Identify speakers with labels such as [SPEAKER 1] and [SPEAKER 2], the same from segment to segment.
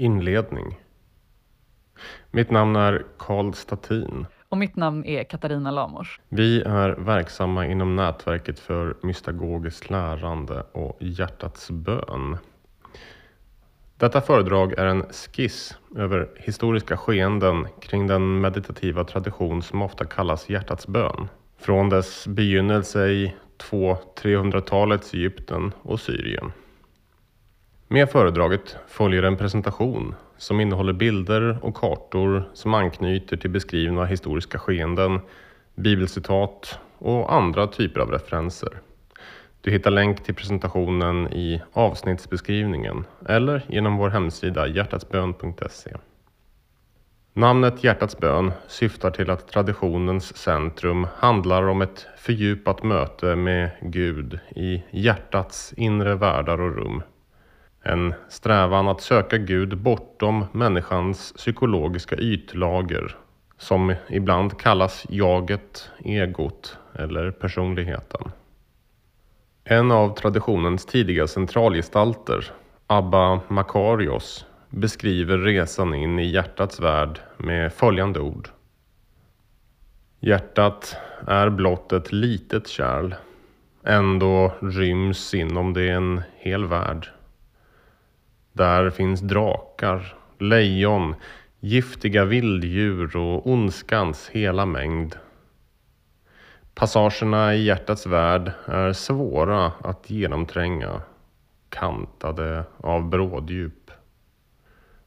[SPEAKER 1] Inledning Mitt namn är Karl Statin.
[SPEAKER 2] Och mitt namn är Katarina Lamors.
[SPEAKER 1] Vi är verksamma inom nätverket för mystagogiskt lärande och hjärtats bön. Detta föredrag är en skiss över historiska skeenden kring den meditativa tradition som ofta kallas hjärtats bön. Från dess begynnelse i 200-300-talets Egypten och Syrien. Med föredraget följer en presentation som innehåller bilder och kartor som anknyter till beskrivna historiska skeenden, bibelcitat och andra typer av referenser. Du hittar länk till presentationen i avsnittsbeskrivningen eller genom vår hemsida hjärtatsbön.se. Namnet Hjärtats bön syftar till att traditionens centrum handlar om ett fördjupat möte med Gud i hjärtats inre världar och rum. En strävan att söka Gud bortom människans psykologiska ytlager som ibland kallas jaget, egot eller personligheten. En av traditionens tidiga centralgestalter, Abba Makarios, beskriver resan in i hjärtats värld med följande ord. Hjärtat är blott ett litet kärl. Ändå ryms inom det en hel värld. Där finns drakar, lejon, giftiga vilddjur och ondskans hela mängd. Passagerna i hjärtats värld är svåra att genomtränga, kantade av bråddjup.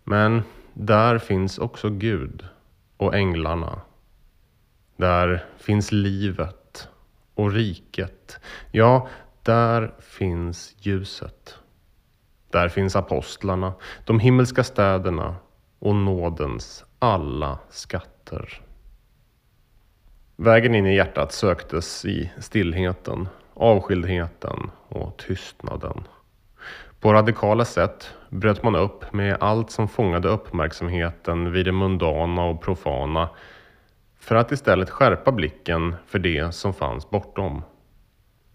[SPEAKER 1] Men där finns också Gud och änglarna. Där finns livet och riket. Ja, där finns ljuset. Där finns apostlarna, de himmelska städerna och nådens alla skatter. Vägen in i hjärtat söktes i stillheten, avskildheten och tystnaden. På radikala sätt bröt man upp med allt som fångade uppmärksamheten vid det mundana och profana för att istället skärpa blicken för det som fanns bortom.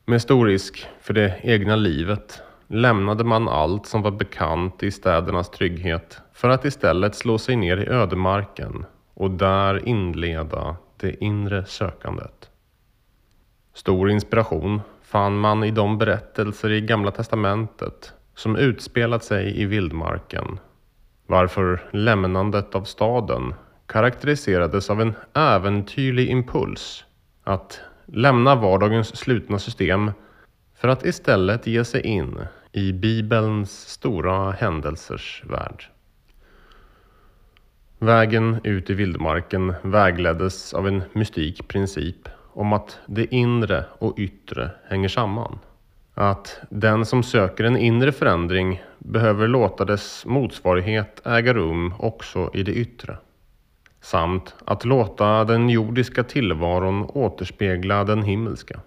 [SPEAKER 1] Med stor risk för det egna livet lämnade man allt som var bekant i städernas trygghet för att istället slå sig ner i ödemarken och där inleda det inre sökandet. Stor inspiration fann man i de berättelser i Gamla Testamentet som utspelat sig i vildmarken. Varför lämnandet av staden karaktäriserades av en äventyrlig impuls att lämna vardagens slutna system för att istället ge sig in i Bibelns stora händelsers värld. Vägen ut i vildmarken vägleddes av en mystik princip om att det inre och yttre hänger samman. Att den som söker en inre förändring behöver låta dess motsvarighet äga rum också i det yttre. Samt att låta den jordiska tillvaron återspegla den himmelska.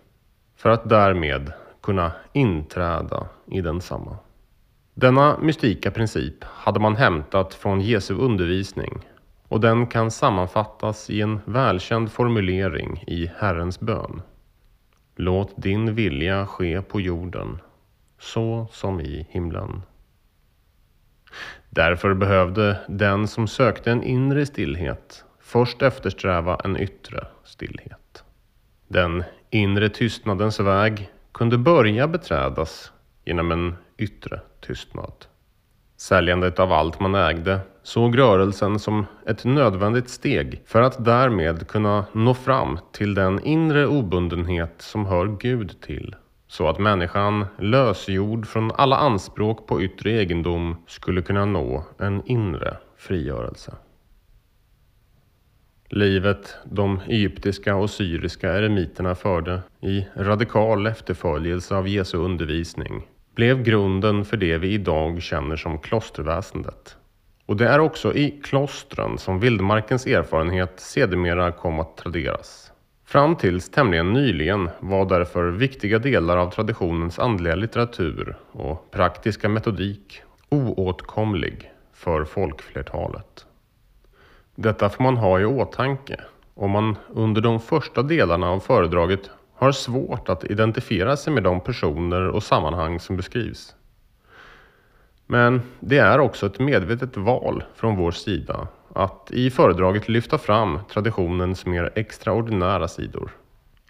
[SPEAKER 1] För att därmed kunna inträda i densamma. Denna mystika princip hade man hämtat från Jesu undervisning och den kan sammanfattas i en välkänd formulering i Herrens bön. Låt din vilja ske på jorden, så som i himlen. Därför behövde den som sökte en inre stillhet först eftersträva en yttre stillhet. Den inre tystnadens väg kunde börja beträdas genom en yttre tystnad. Säljandet av allt man ägde såg rörelsen som ett nödvändigt steg för att därmed kunna nå fram till den inre obundenhet som hör Gud till. Så att människan, lösgjord från alla anspråk på yttre egendom, skulle kunna nå en inre frigörelse. Livet de egyptiska och syriska eremiterna förde i radikal efterföljelse av Jesu undervisning blev grunden för det vi idag känner som klosterväsendet. Och det är också i klostren som vildmarkens erfarenhet sedermera kom att traderas. Fram tills tämligen nyligen var därför viktiga delar av traditionens andliga litteratur och praktiska metodik oåtkomlig för folkflertalet. Detta får man ha i åtanke om man under de första delarna av föredraget har svårt att identifiera sig med de personer och sammanhang som beskrivs. Men det är också ett medvetet val från vår sida att i föredraget lyfta fram traditionens mer extraordinära sidor.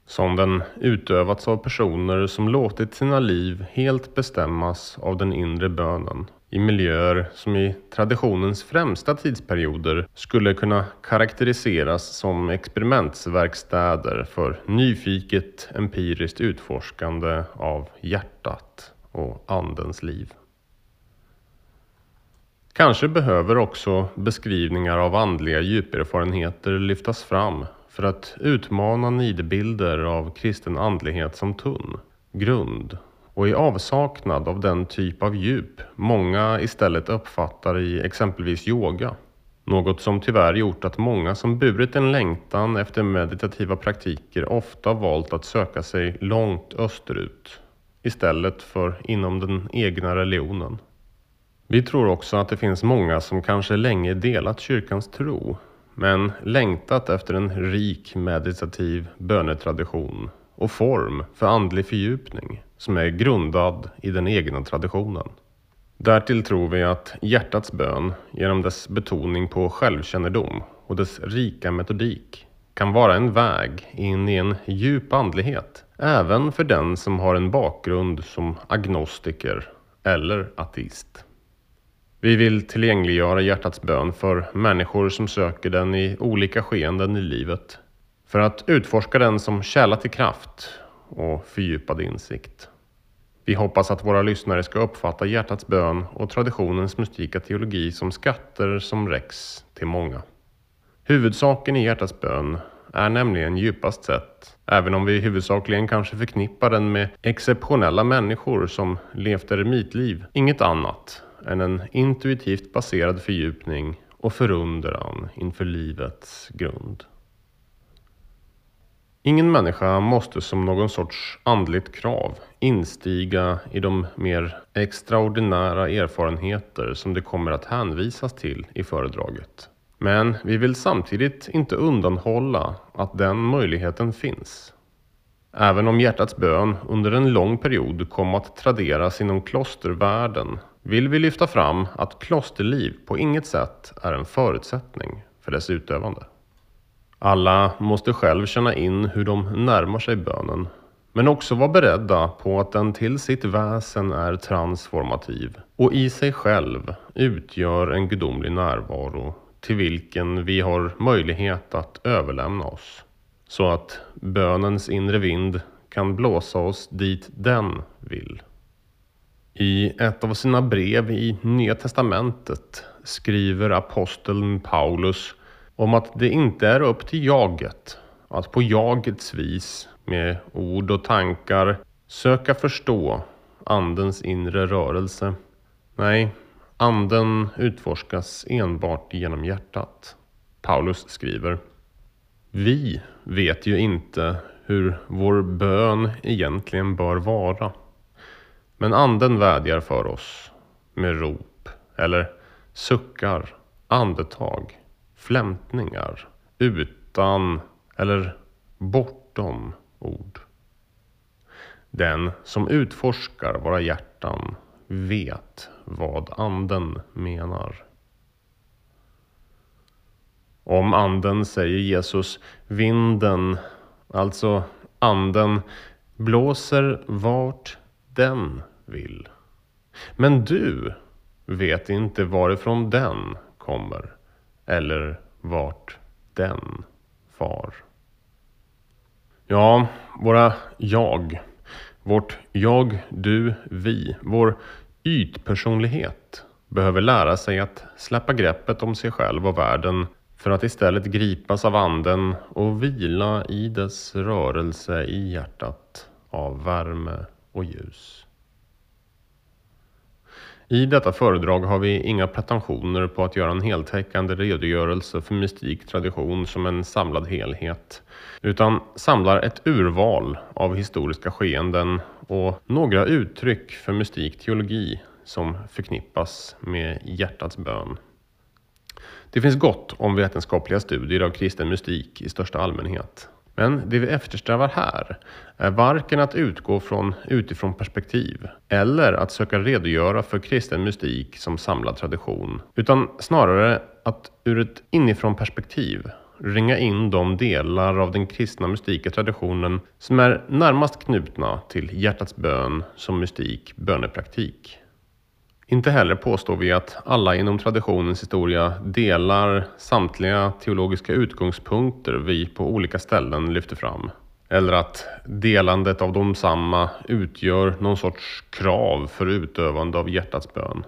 [SPEAKER 1] Som den utövats av personer som låtit sina liv helt bestämmas av den inre bönen i miljöer som i traditionens främsta tidsperioder skulle kunna karaktäriseras som experimentsverkstäder för nyfiket empiriskt utforskande av hjärtat och andens liv. Kanske behöver också beskrivningar av andliga djuperfarenheter lyftas fram för att utmana nidbilder av kristen andlighet som tunn, grund och i avsaknad av den typ av djup många istället uppfattar i exempelvis yoga. Något som tyvärr gjort att många som burit en längtan efter meditativa praktiker ofta valt att söka sig långt österut istället för inom den egna religionen. Vi tror också att det finns många som kanske länge delat kyrkans tro men längtat efter en rik meditativ bönetradition och form för andlig fördjupning som är grundad i den egna traditionen. Därtill tror vi att hjärtats bön genom dess betoning på självkännedom och dess rika metodik kan vara en väg in i en djup andlighet även för den som har en bakgrund som agnostiker eller ateist. Vi vill tillgängliggöra hjärtats bön för människor som söker den i olika skeenden i livet. För att utforska den som källa till kraft och fördjupad insikt. Vi hoppas att våra lyssnare ska uppfatta hjärtats bön och traditionens mystika teologi som skatter som räcks till många. Huvudsaken i hjärtats bön är nämligen djupast sett, även om vi huvudsakligen kanske förknippar den med exceptionella människor som levt eremitliv, inget annat än en intuitivt baserad fördjupning och förundran inför livets grund. Ingen människa måste som någon sorts andligt krav instiga i de mer extraordinära erfarenheter som det kommer att hänvisas till i föredraget. Men vi vill samtidigt inte undanhålla att den möjligheten finns. Även om hjärtats bön under en lång period kom att traderas inom klostervärlden vill vi lyfta fram att klosterliv på inget sätt är en förutsättning för dess utövande. Alla måste själv känna in hur de närmar sig bönen, men också vara beredda på att den till sitt väsen är transformativ och i sig själv utgör en gudomlig närvaro till vilken vi har möjlighet att överlämna oss. Så att bönens inre vind kan blåsa oss dit den vill. I ett av sina brev i Nya Testamentet skriver aposteln Paulus om att det inte är upp till jaget att på jagets vis med ord och tankar söka förstå Andens inre rörelse. Nej, Anden utforskas enbart genom hjärtat. Paulus skriver Vi vet ju inte hur vår bön egentligen bör vara. Men anden vädjar för oss med rop eller suckar, andetag, flämtningar utan eller bortom ord. Den som utforskar våra hjärtan vet vad anden menar. Om anden säger Jesus vinden, alltså anden, blåser vart den vill. Men du vet inte varifrån den kommer eller vart den far. Ja, våra jag, vårt jag, du, vi, vår ytpersonlighet behöver lära sig att släppa greppet om sig själv och världen för att istället gripas av anden och vila i dess rörelse i hjärtat av värme och ljus. I detta föredrag har vi inga pretensioner på att göra en heltäckande redogörelse för mystik tradition som en samlad helhet, utan samlar ett urval av historiska skeenden och några uttryck för mystik teologi som förknippas med hjärtats bön. Det finns gott om vetenskapliga studier av kristen mystik i största allmänhet. Men det vi eftersträvar här är varken att utgå från utifrån perspektiv eller att söka redogöra för kristen mystik som samlad tradition, utan snarare att ur ett inifrån perspektiv ringa in de delar av den kristna mystika traditionen som är närmast knutna till hjärtats bön som mystik bönepraktik. Inte heller påstår vi att alla inom traditionens historia delar samtliga teologiska utgångspunkter vi på olika ställen lyfter fram. Eller att delandet av dem samma utgör någon sorts krav för utövande av hjärtats bön.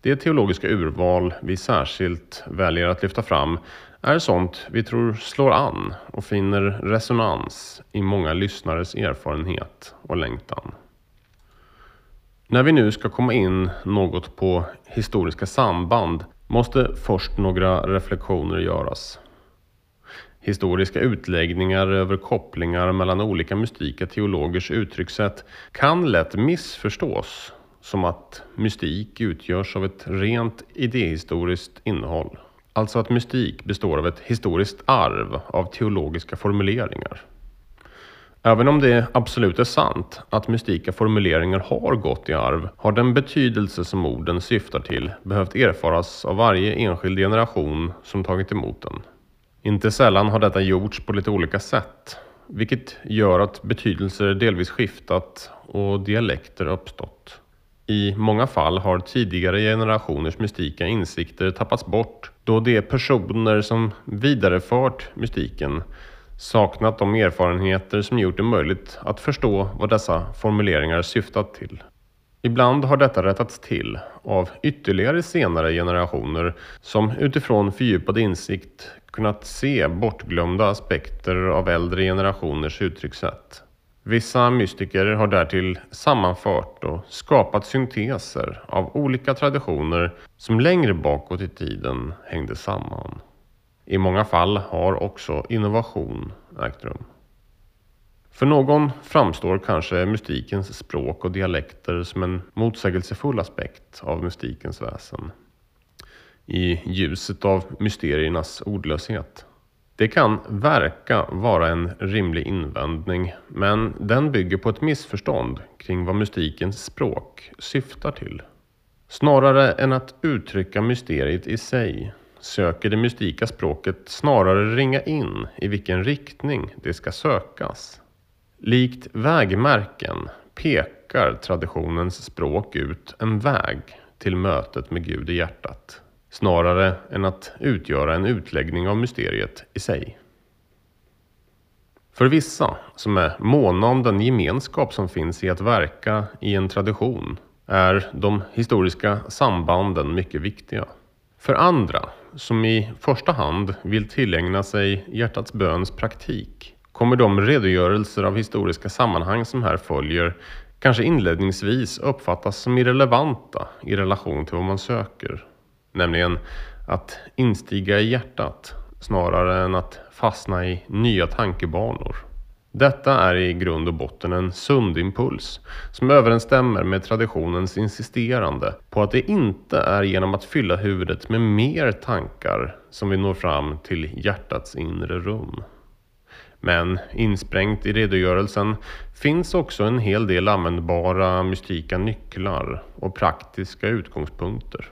[SPEAKER 1] Det teologiska urval vi särskilt väljer att lyfta fram är sånt vi tror slår an och finner resonans i många lyssnares erfarenhet och längtan. När vi nu ska komma in något på historiska samband måste först några reflektioner göras. Historiska utläggningar över kopplingar mellan olika mystika teologers uttryckssätt kan lätt missförstås som att mystik utgörs av ett rent idéhistoriskt innehåll. Alltså att mystik består av ett historiskt arv av teologiska formuleringar. Även om det absolut är sant att mystika formuleringar har gått i arv har den betydelse som orden syftar till behövt erfaras av varje enskild generation som tagit emot den. Inte sällan har detta gjorts på lite olika sätt, vilket gör att betydelser delvis skiftat och dialekter uppstått. I många fall har tidigare generationers mystika insikter tappats bort då de personer som vidarefört mystiken saknat de erfarenheter som gjort det möjligt att förstå vad dessa formuleringar syftat till. Ibland har detta rättats till av ytterligare senare generationer som utifrån fördjupad insikt kunnat se bortglömda aspekter av äldre generationers uttryckssätt. Vissa mystiker har därtill sammanfört och skapat synteser av olika traditioner som längre bakåt i tiden hängde samman. I många fall har också innovation ägt rum. För någon framstår kanske mystikens språk och dialekter som en motsägelsefull aspekt av mystikens väsen. I ljuset av mysteriernas ordlöshet. Det kan verka vara en rimlig invändning, men den bygger på ett missförstånd kring vad mystikens språk syftar till. Snarare än att uttrycka mysteriet i sig söker det mystika språket snarare ringa in i vilken riktning det ska sökas. Likt vägmärken pekar traditionens språk ut en väg till mötet med Gud i hjärtat snarare än att utgöra en utläggning av mysteriet i sig. För vissa som är måna om den gemenskap som finns i att verka i en tradition är de historiska sambanden mycket viktiga. För andra, som i första hand vill tillägna sig hjärtats böns praktik, kommer de redogörelser av historiska sammanhang som här följer kanske inledningsvis uppfattas som irrelevanta i relation till vad man söker. Nämligen att instiga i hjärtat snarare än att fastna i nya tankebanor. Detta är i grund och botten en sund impuls som överensstämmer med traditionens insisterande på att det inte är genom att fylla huvudet med mer tankar som vi når fram till hjärtats inre rum. Men insprängt i redogörelsen finns också en hel del användbara mystika nycklar och praktiska utgångspunkter.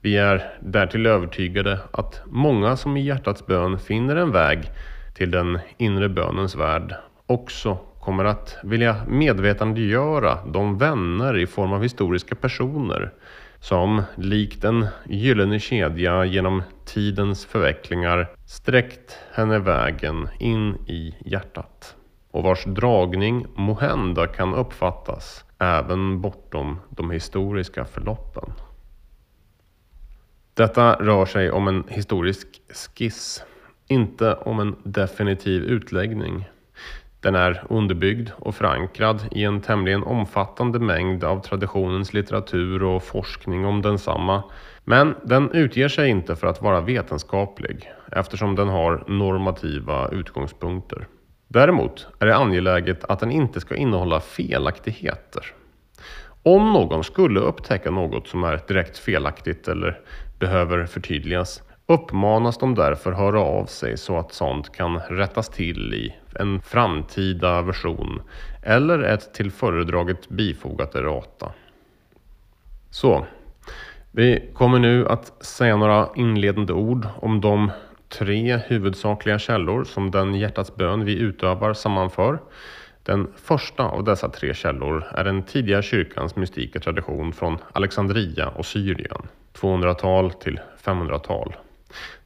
[SPEAKER 1] Vi är därtill övertygade att många som i hjärtats bön finner en väg till den inre bönens värld också kommer att vilja medvetandegöra de vänner i form av historiska personer som likt en gyllene kedja genom tidens förvecklingar sträckt henne vägen in i hjärtat och vars dragning mohända kan uppfattas även bortom de historiska förloppen. Detta rör sig om en historisk skiss, inte om en definitiv utläggning. Den är underbyggd och förankrad i en tämligen omfattande mängd av traditionens litteratur och forskning om densamma. Men den utger sig inte för att vara vetenskaplig eftersom den har normativa utgångspunkter. Däremot är det angeläget att den inte ska innehålla felaktigheter. Om någon skulle upptäcka något som är direkt felaktigt eller behöver förtydligas uppmanas de därför höra av sig så att sånt kan rättas till i en framtida version eller ett till föredraget bifogat errata. Så, vi kommer nu att säga några inledande ord om de tre huvudsakliga källor som den hjärtats bön vi utövar sammanför. Den första av dessa tre källor är den tidiga kyrkans mystika tradition från Alexandria och Syrien, 200-tal till 500-tal.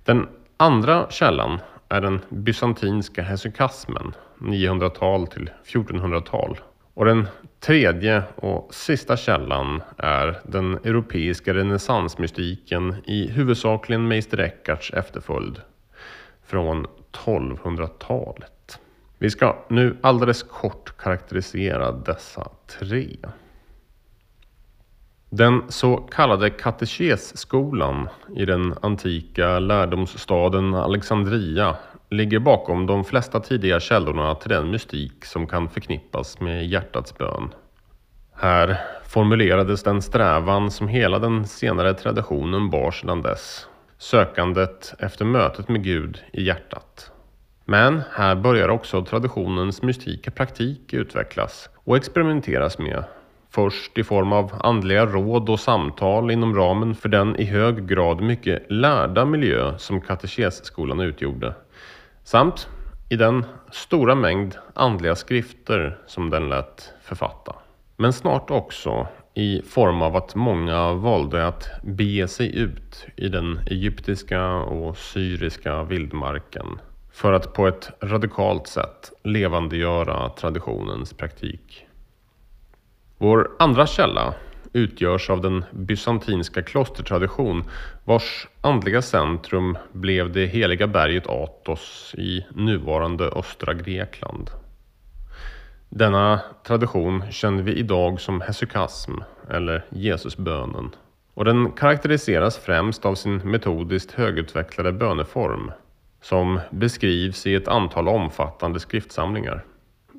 [SPEAKER 1] Den andra källan är den bysantinska hesychasmen, 900-tal till 1400-tal. Och den tredje och sista källan är den europeiska renässansmystiken i huvudsakligen Meister Eckarts efterföljd från 1200-talet. Vi ska nu alldeles kort karaktärisera dessa tre. Den så kallade katekesskolan i den antika lärdomsstaden Alexandria ligger bakom de flesta tidiga källorna till den mystik som kan förknippas med hjärtats bön. Här formulerades den strävan som hela den senare traditionen bar sedan dess. Sökandet efter mötet med Gud i hjärtat. Men här börjar också traditionens mystika praktik utvecklas och experimenteras med. Först i form av andliga råd och samtal inom ramen för den i hög grad mycket lärda miljö som katekesskolan utgjorde. Samt i den stora mängd andliga skrifter som den lät författa. Men snart också i form av att många valde att bege sig ut i den egyptiska och syriska vildmarken för att på ett radikalt sätt levandegöra traditionens praktik. Vår andra källa utgörs av den bysantinska klostertradition vars andliga centrum blev det heliga berget Athos i nuvarande östra Grekland. Denna tradition känner vi idag som hesukasm eller Jesusbönen och den karaktäriseras främst av sin metodiskt högutvecklade böneform som beskrivs i ett antal omfattande skriftsamlingar.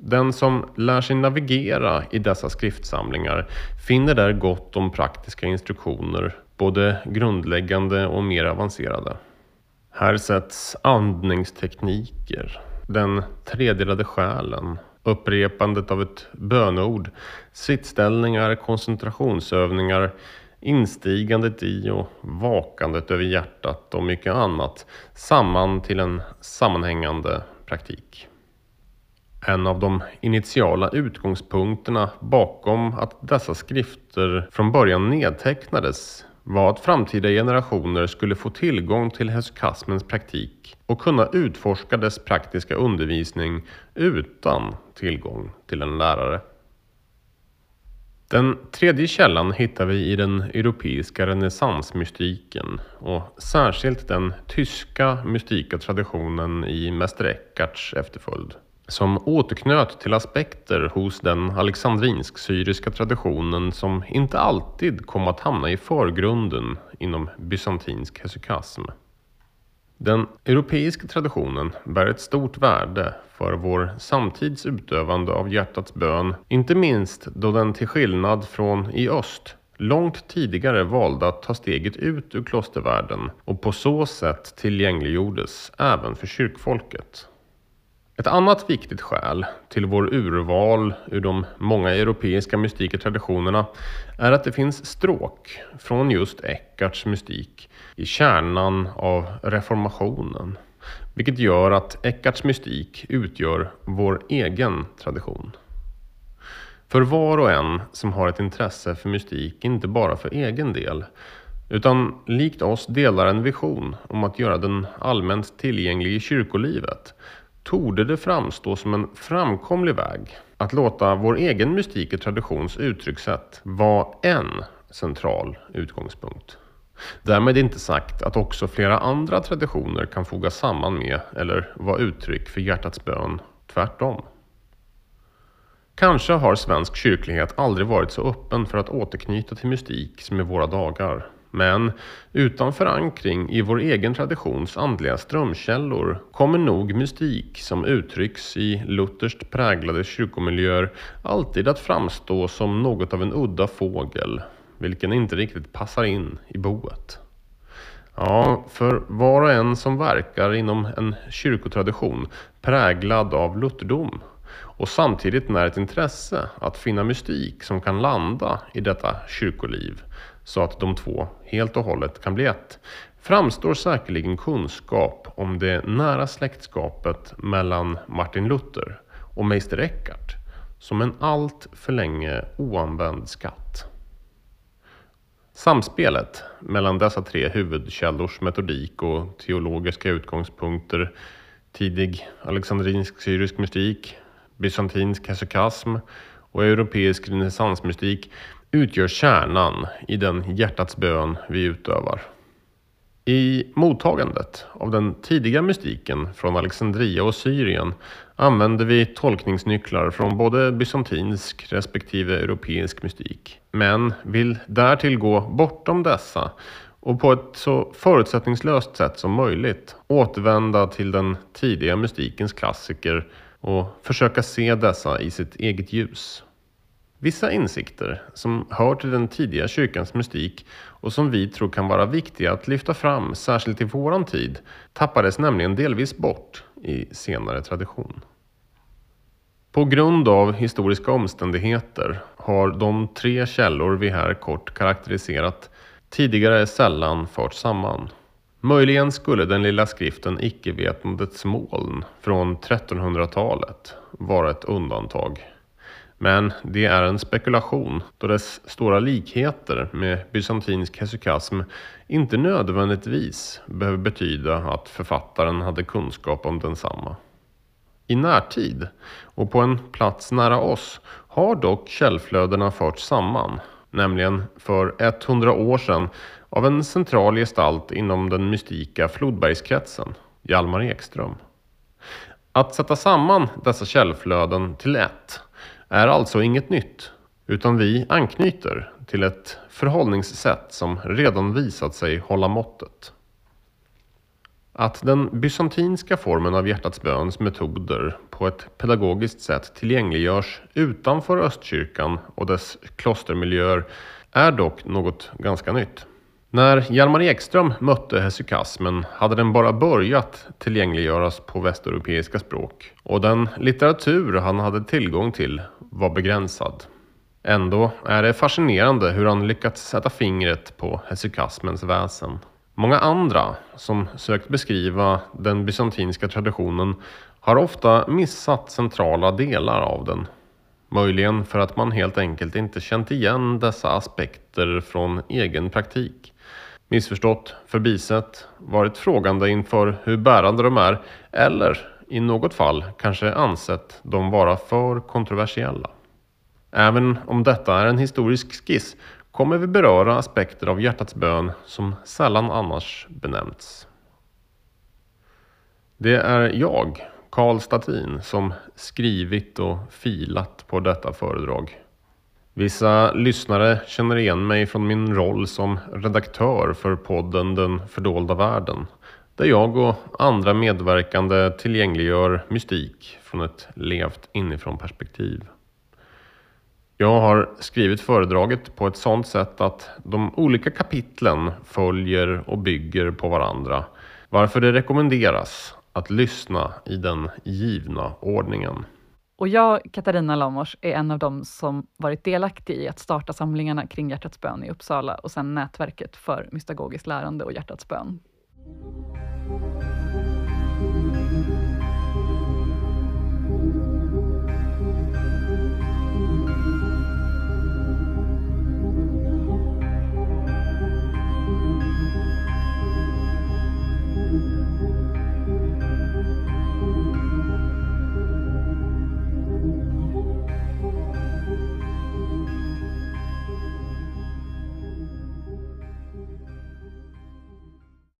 [SPEAKER 1] Den som lär sig navigera i dessa skriftsamlingar finner där gott om praktiska instruktioner, både grundläggande och mer avancerade. Här sätts andningstekniker, den tredelade själen, upprepandet av ett bönord, sittställningar, koncentrationsövningar, instigandet i och vakandet över hjärtat och mycket annat samman till en sammanhängande praktik. En av de initiala utgångspunkterna bakom att dessa skrifter från början nedtecknades var att framtida generationer skulle få tillgång till hesychasmens praktik och kunna utforska dess praktiska undervisning utan tillgång till en lärare. Den tredje källan hittar vi i den europeiska renässansmystiken och särskilt den tyska mystika traditionen i Mäster Eckarts efterföljd som återknöt till aspekter hos den alexandrinsk-syriska traditionen som inte alltid kom att hamna i förgrunden inom bysantinsk hesykasm. Den europeiska traditionen bär ett stort värde för vår samtids utövande av hjärtats bön, inte minst då den till skillnad från i öst långt tidigare valde att ta steget ut ur klostervärlden och på så sätt tillgängliggjordes även för kyrkfolket. Ett annat viktigt skäl till vår urval ur de många europeiska mystika traditionerna är att det finns stråk från just Eckarts mystik i kärnan av reformationen. Vilket gör att Eckarts mystik utgör vår egen tradition. För var och en som har ett intresse för mystik, inte bara för egen del, utan likt oss delar en vision om att göra den allmänt tillgänglig i kyrkolivet, torde det framstå som en framkomlig väg att låta vår egen mystik och traditions uttryckssätt vara en central utgångspunkt. Därmed inte sagt att också flera andra traditioner kan fogas samman med eller vara uttryck för hjärtats bön, tvärtom. Kanske har svensk kyrklighet aldrig varit så öppen för att återknyta till mystik som i våra dagar. Men utan förankring i vår egen traditions andliga strömkällor kommer nog mystik som uttrycks i lutherskt präglade kyrkomiljöer alltid att framstå som något av en udda fågel, vilken inte riktigt passar in i boet. Ja, för var och en som verkar inom en kyrkotradition präglad av lutherdom och samtidigt när ett intresse att finna mystik som kan landa i detta kyrkoliv så att de två helt och hållet kan bli ett framstår säkerligen kunskap om det nära släktskapet mellan Martin Luther och Meister Eckhart som en allt för länge oanvänd skatt. Samspelet mellan dessa tre huvudkällors metodik och teologiska utgångspunkter, tidig alexandrinsk-syrisk mystik, bysantinsk hesychasm och europeisk renässansmystik utgör kärnan i den hjärtats bön vi utövar. I mottagandet av den tidiga mystiken från Alexandria och Syrien använder vi tolkningsnycklar från både bysantinsk respektive europeisk mystik. Men vill därtill gå bortom dessa och på ett så förutsättningslöst sätt som möjligt återvända till den tidiga mystikens klassiker och försöka se dessa i sitt eget ljus. Vissa insikter som hör till den tidiga kyrkans mystik och som vi tror kan vara viktiga att lyfta fram, särskilt i våran tid, tappades nämligen delvis bort i senare tradition. På grund av historiska omständigheter har de tre källor vi här kort karaktäriserat tidigare sällan förts samman. Möjligen skulle den lilla skriften Icke-vetandets moln från 1300-talet vara ett undantag. Men det är en spekulation då dess stora likheter med bysantinsk hesychasm inte nödvändigtvis behöver betyda att författaren hade kunskap om densamma. I närtid och på en plats nära oss har dock källflödena förts samman, nämligen för 100 år sedan av en central gestalt inom den mystika Flodbergskretsen, Hjalmar Ekström. Att sätta samman dessa källflöden till ett är alltså inget nytt, utan vi anknyter till ett förhållningssätt som redan visat sig hålla måttet. Att den bysantinska formen av hjärtats böns metoder på ett pedagogiskt sätt tillgängliggörs utanför Östkyrkan och dess klostermiljöer är dock något ganska nytt. När Hjalmar Ekström mötte hesykasmen hade den bara börjat tillgängliggöras på västeuropeiska språk och den litteratur han hade tillgång till var begränsad. Ändå är det fascinerande hur han lyckats sätta fingret på hesykasmens väsen. Många andra som sökt beskriva den bysantinska traditionen har ofta missat centrala delar av den. Möjligen för att man helt enkelt inte känt igen dessa aspekter från egen praktik. Missförstått, förbisett, varit frågande inför hur bärande de är eller i något fall kanske ansett dem vara för kontroversiella. Även om detta är en historisk skiss kommer vi beröra aspekter av hjärtats bön som sällan annars benämnts. Det är jag, Karl Statin, som skrivit och filat på detta föredrag. Vissa lyssnare känner igen mig från min roll som redaktör för podden Den fördolda världen där jag och andra medverkande tillgängliggör mystik från ett levt inifrån perspektiv. Jag har skrivit föredraget på ett sådant sätt att de olika kapitlen följer och bygger på varandra varför det rekommenderas att lyssna i den givna ordningen.
[SPEAKER 2] Och jag, Katarina Lamors, är en av dem som varit delaktig i att starta samlingarna kring Hjärtats bön i Uppsala och sen nätverket för mystagogiskt lärande och Hjärtats bön. thank you